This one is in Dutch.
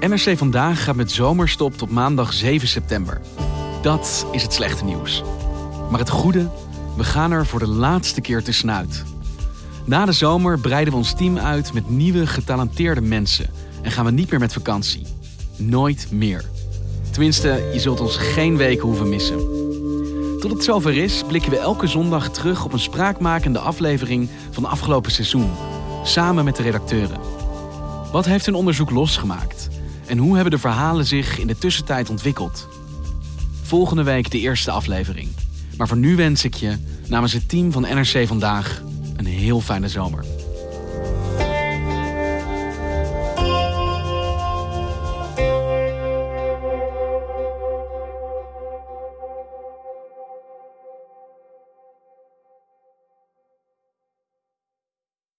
NRC Vandaag gaat met zomerstop tot maandag 7 september. Dat is het slechte nieuws. Maar het goede, we gaan er voor de laatste keer tussenuit. Na de zomer breiden we ons team uit met nieuwe getalenteerde mensen en gaan we niet meer met vakantie. Nooit meer. Tenminste, je zult ons geen weken hoeven missen. Tot het zover is, blikken we elke zondag terug op een spraakmakende aflevering van afgelopen seizoen, samen met de redacteuren. Wat heeft hun onderzoek losgemaakt? En hoe hebben de verhalen zich in de tussentijd ontwikkeld? Volgende week de eerste aflevering. Maar voor nu wens ik je namens het team van NRC vandaag een heel fijne zomer.